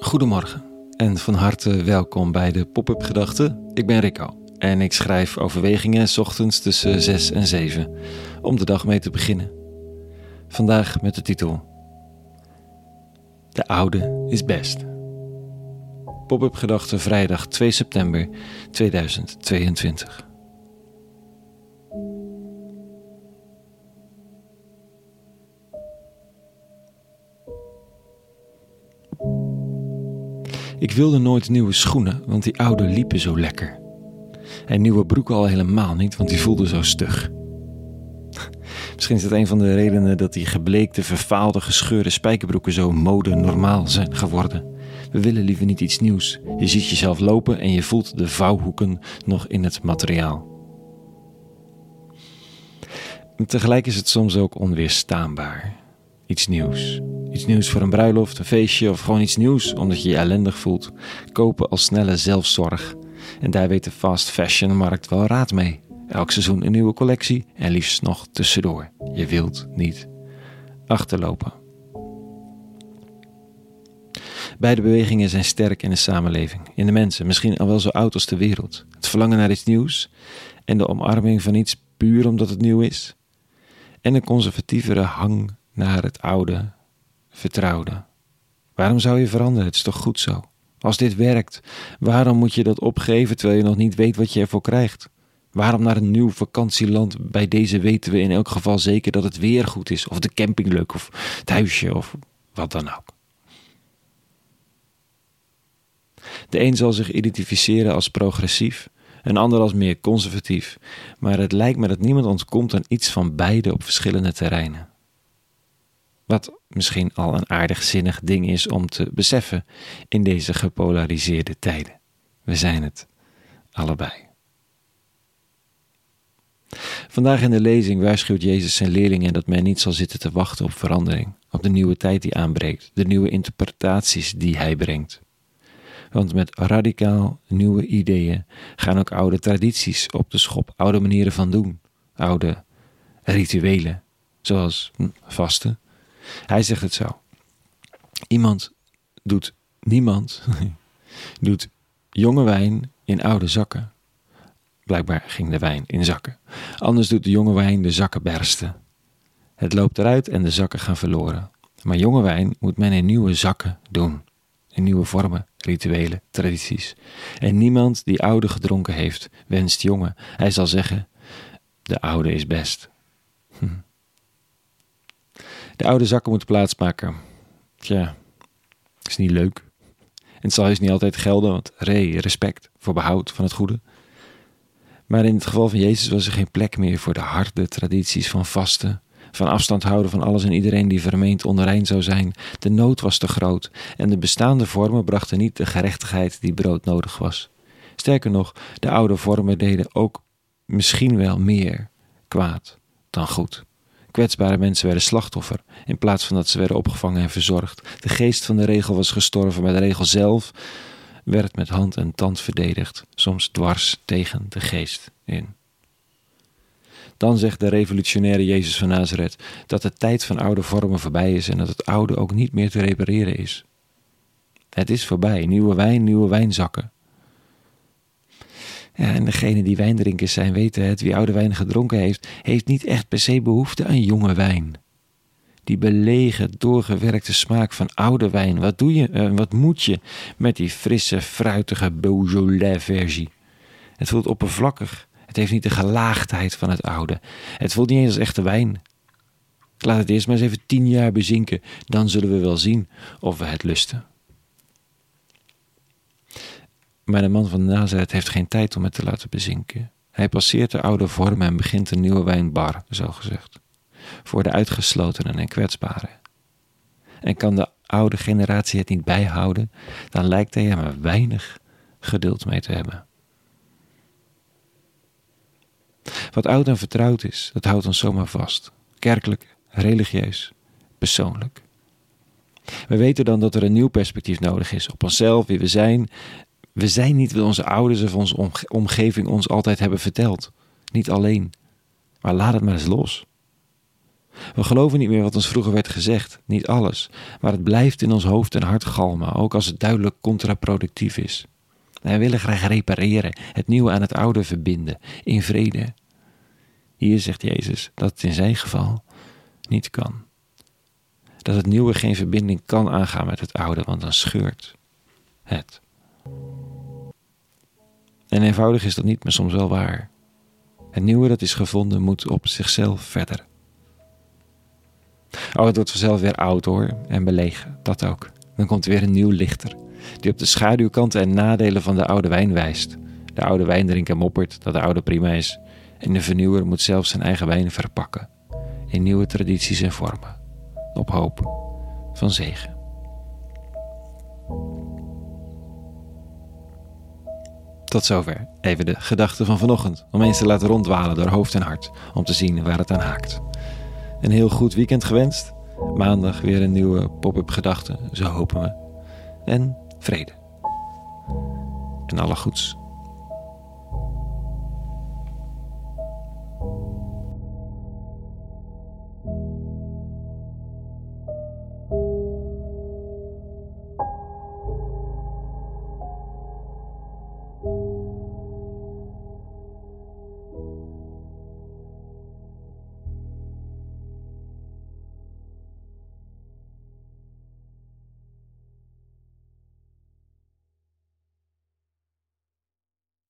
Goedemorgen en van harte welkom bij de Pop-up Gedachten. Ik ben Rico en ik schrijf overwegingen s ochtends tussen 6 en 7 om de dag mee te beginnen. Vandaag met de titel De oude is best. Pop-up Gedachten vrijdag 2 september 2022. Ik wilde nooit nieuwe schoenen, want die oude liepen zo lekker. En nieuwe broeken al helemaal niet, want die voelden zo stug. Misschien is het een van de redenen dat die gebleekte, verfaalde, gescheurde spijkerbroeken zo mode normaal zijn geworden. We willen liever niet iets nieuws. Je ziet jezelf lopen en je voelt de vouwhoeken nog in het materiaal. tegelijk is het soms ook onweerstaanbaar. Iets nieuws. Iets nieuws voor een bruiloft, een feestje of gewoon iets nieuws omdat je je ellendig voelt. Kopen als snelle zelfzorg. En daar weet de fast fashion markt wel raad mee. Elk seizoen een nieuwe collectie en liefst nog tussendoor. Je wilt niet achterlopen. Beide bewegingen zijn sterk in de samenleving, in de mensen, misschien al wel zo oud als de wereld. Het verlangen naar iets nieuws en de omarming van iets puur omdat het nieuw is. En een conservatievere hang naar het oude, vertrouwde. Waarom zou je veranderen? Het is toch goed zo? Als dit werkt, waarom moet je dat opgeven terwijl je nog niet weet wat je ervoor krijgt? Waarom naar een nieuw vakantieland? Bij deze weten we in elk geval zeker dat het weer goed is, of de camping leuk, of het huisje, of wat dan ook. De een zal zich identificeren als progressief, een ander als meer conservatief, maar het lijkt me dat niemand ontkomt aan iets van beide op verschillende terreinen. Wat misschien al een aardig zinnig ding is om te beseffen in deze gepolariseerde tijden. We zijn het allebei. Vandaag in de lezing waarschuwt Jezus zijn leerlingen dat men niet zal zitten te wachten op verandering, op de nieuwe tijd die aanbreekt, de nieuwe interpretaties die hij brengt. Want met radicaal nieuwe ideeën gaan ook oude tradities op de schop, oude manieren van doen, oude rituelen, zoals vasten, hij zegt het zo. Iemand doet, niemand doet jonge wijn in oude zakken. Blijkbaar ging de wijn in zakken. Anders doet de jonge wijn de zakken bersten. Het loopt eruit en de zakken gaan verloren. Maar jonge wijn moet men in nieuwe zakken doen. In nieuwe vormen, rituelen, tradities. En niemand die oude gedronken heeft, wenst jonge. Hij zal zeggen: De oude is best. De oude zakken moeten plaatsmaken. Tja, is niet leuk. En het zal dus niet altijd gelden, want re, respect voor behoud van het goede. Maar in het geval van Jezus was er geen plek meer voor de harde tradities van vasten, van afstand houden van alles en iedereen die vermeend onrein zou zijn. De nood was te groot en de bestaande vormen brachten niet de gerechtigheid die brood nodig was. Sterker nog, de oude vormen deden ook misschien wel meer kwaad dan goed. Kwetsbare mensen werden slachtoffer in plaats van dat ze werden opgevangen en verzorgd. De geest van de regel was gestorven, maar de regel zelf werd met hand en tand verdedigd, soms dwars tegen de geest in. Dan zegt de revolutionaire Jezus van Nazareth dat de tijd van oude vormen voorbij is en dat het oude ook niet meer te repareren is. Het is voorbij, nieuwe wijn, nieuwe wijnzakken. Ja, en degene die wijndrinkers zijn weten het, wie oude wijn gedronken heeft, heeft niet echt per se behoefte aan jonge wijn. Die belegen, doorgewerkte smaak van oude wijn. Wat doe je, uh, wat moet je met die frisse, fruitige Beaujolais-versie? Het voelt oppervlakkig. Het heeft niet de gelaagdheid van het oude. Het voelt niet eens als echte wijn. Laat het eerst maar eens even tien jaar bezinken, dan zullen we wel zien of we het lusten. Maar de man van Nazareth heeft geen tijd om het te laten bezinken. Hij passeert de oude vormen en begint een nieuwe wijnbar, zo gezegd. Voor de uitgeslotenen en kwetsbaren. En kan de oude generatie het niet bijhouden, dan lijkt hij er maar weinig geduld mee te hebben. Wat oud en vertrouwd is, dat houdt ons zomaar vast. Kerkelijk, religieus, persoonlijk. We weten dan dat er een nieuw perspectief nodig is op onszelf, wie we zijn we zijn niet wat onze ouders of onze omgeving ons altijd hebben verteld. Niet alleen. Maar laat het maar eens los. We geloven niet meer wat ons vroeger werd gezegd, niet alles, maar het blijft in ons hoofd en hart galmen, ook als het duidelijk contraproductief is. Wij willen graag repareren, het nieuwe aan het oude verbinden, in vrede. Hier zegt Jezus dat het in zijn geval niet kan. Dat het nieuwe geen verbinding kan aangaan met het oude, want dan scheurt het. En eenvoudig is dat niet, maar soms wel waar. Het nieuwe dat is gevonden moet op zichzelf verder. Oh, het wordt vanzelf weer oud hoor, en belegen, dat ook. Dan komt er weer een nieuw lichter, die op de schaduwkanten en nadelen van de oude wijn wijst. De oude wijndrinker moppert dat de oude prima is, en de vernieuwer moet zelf zijn eigen wijn verpakken in nieuwe tradities en vormen, op hoop van zegen. Tot zover even de gedachten van vanochtend, om eens te laten rondwalen door hoofd en hart, om te zien waar het aan haakt. Een heel goed weekend gewenst. Maandag weer een nieuwe pop-up gedachte, zo hopen we. En vrede. En alle goeds.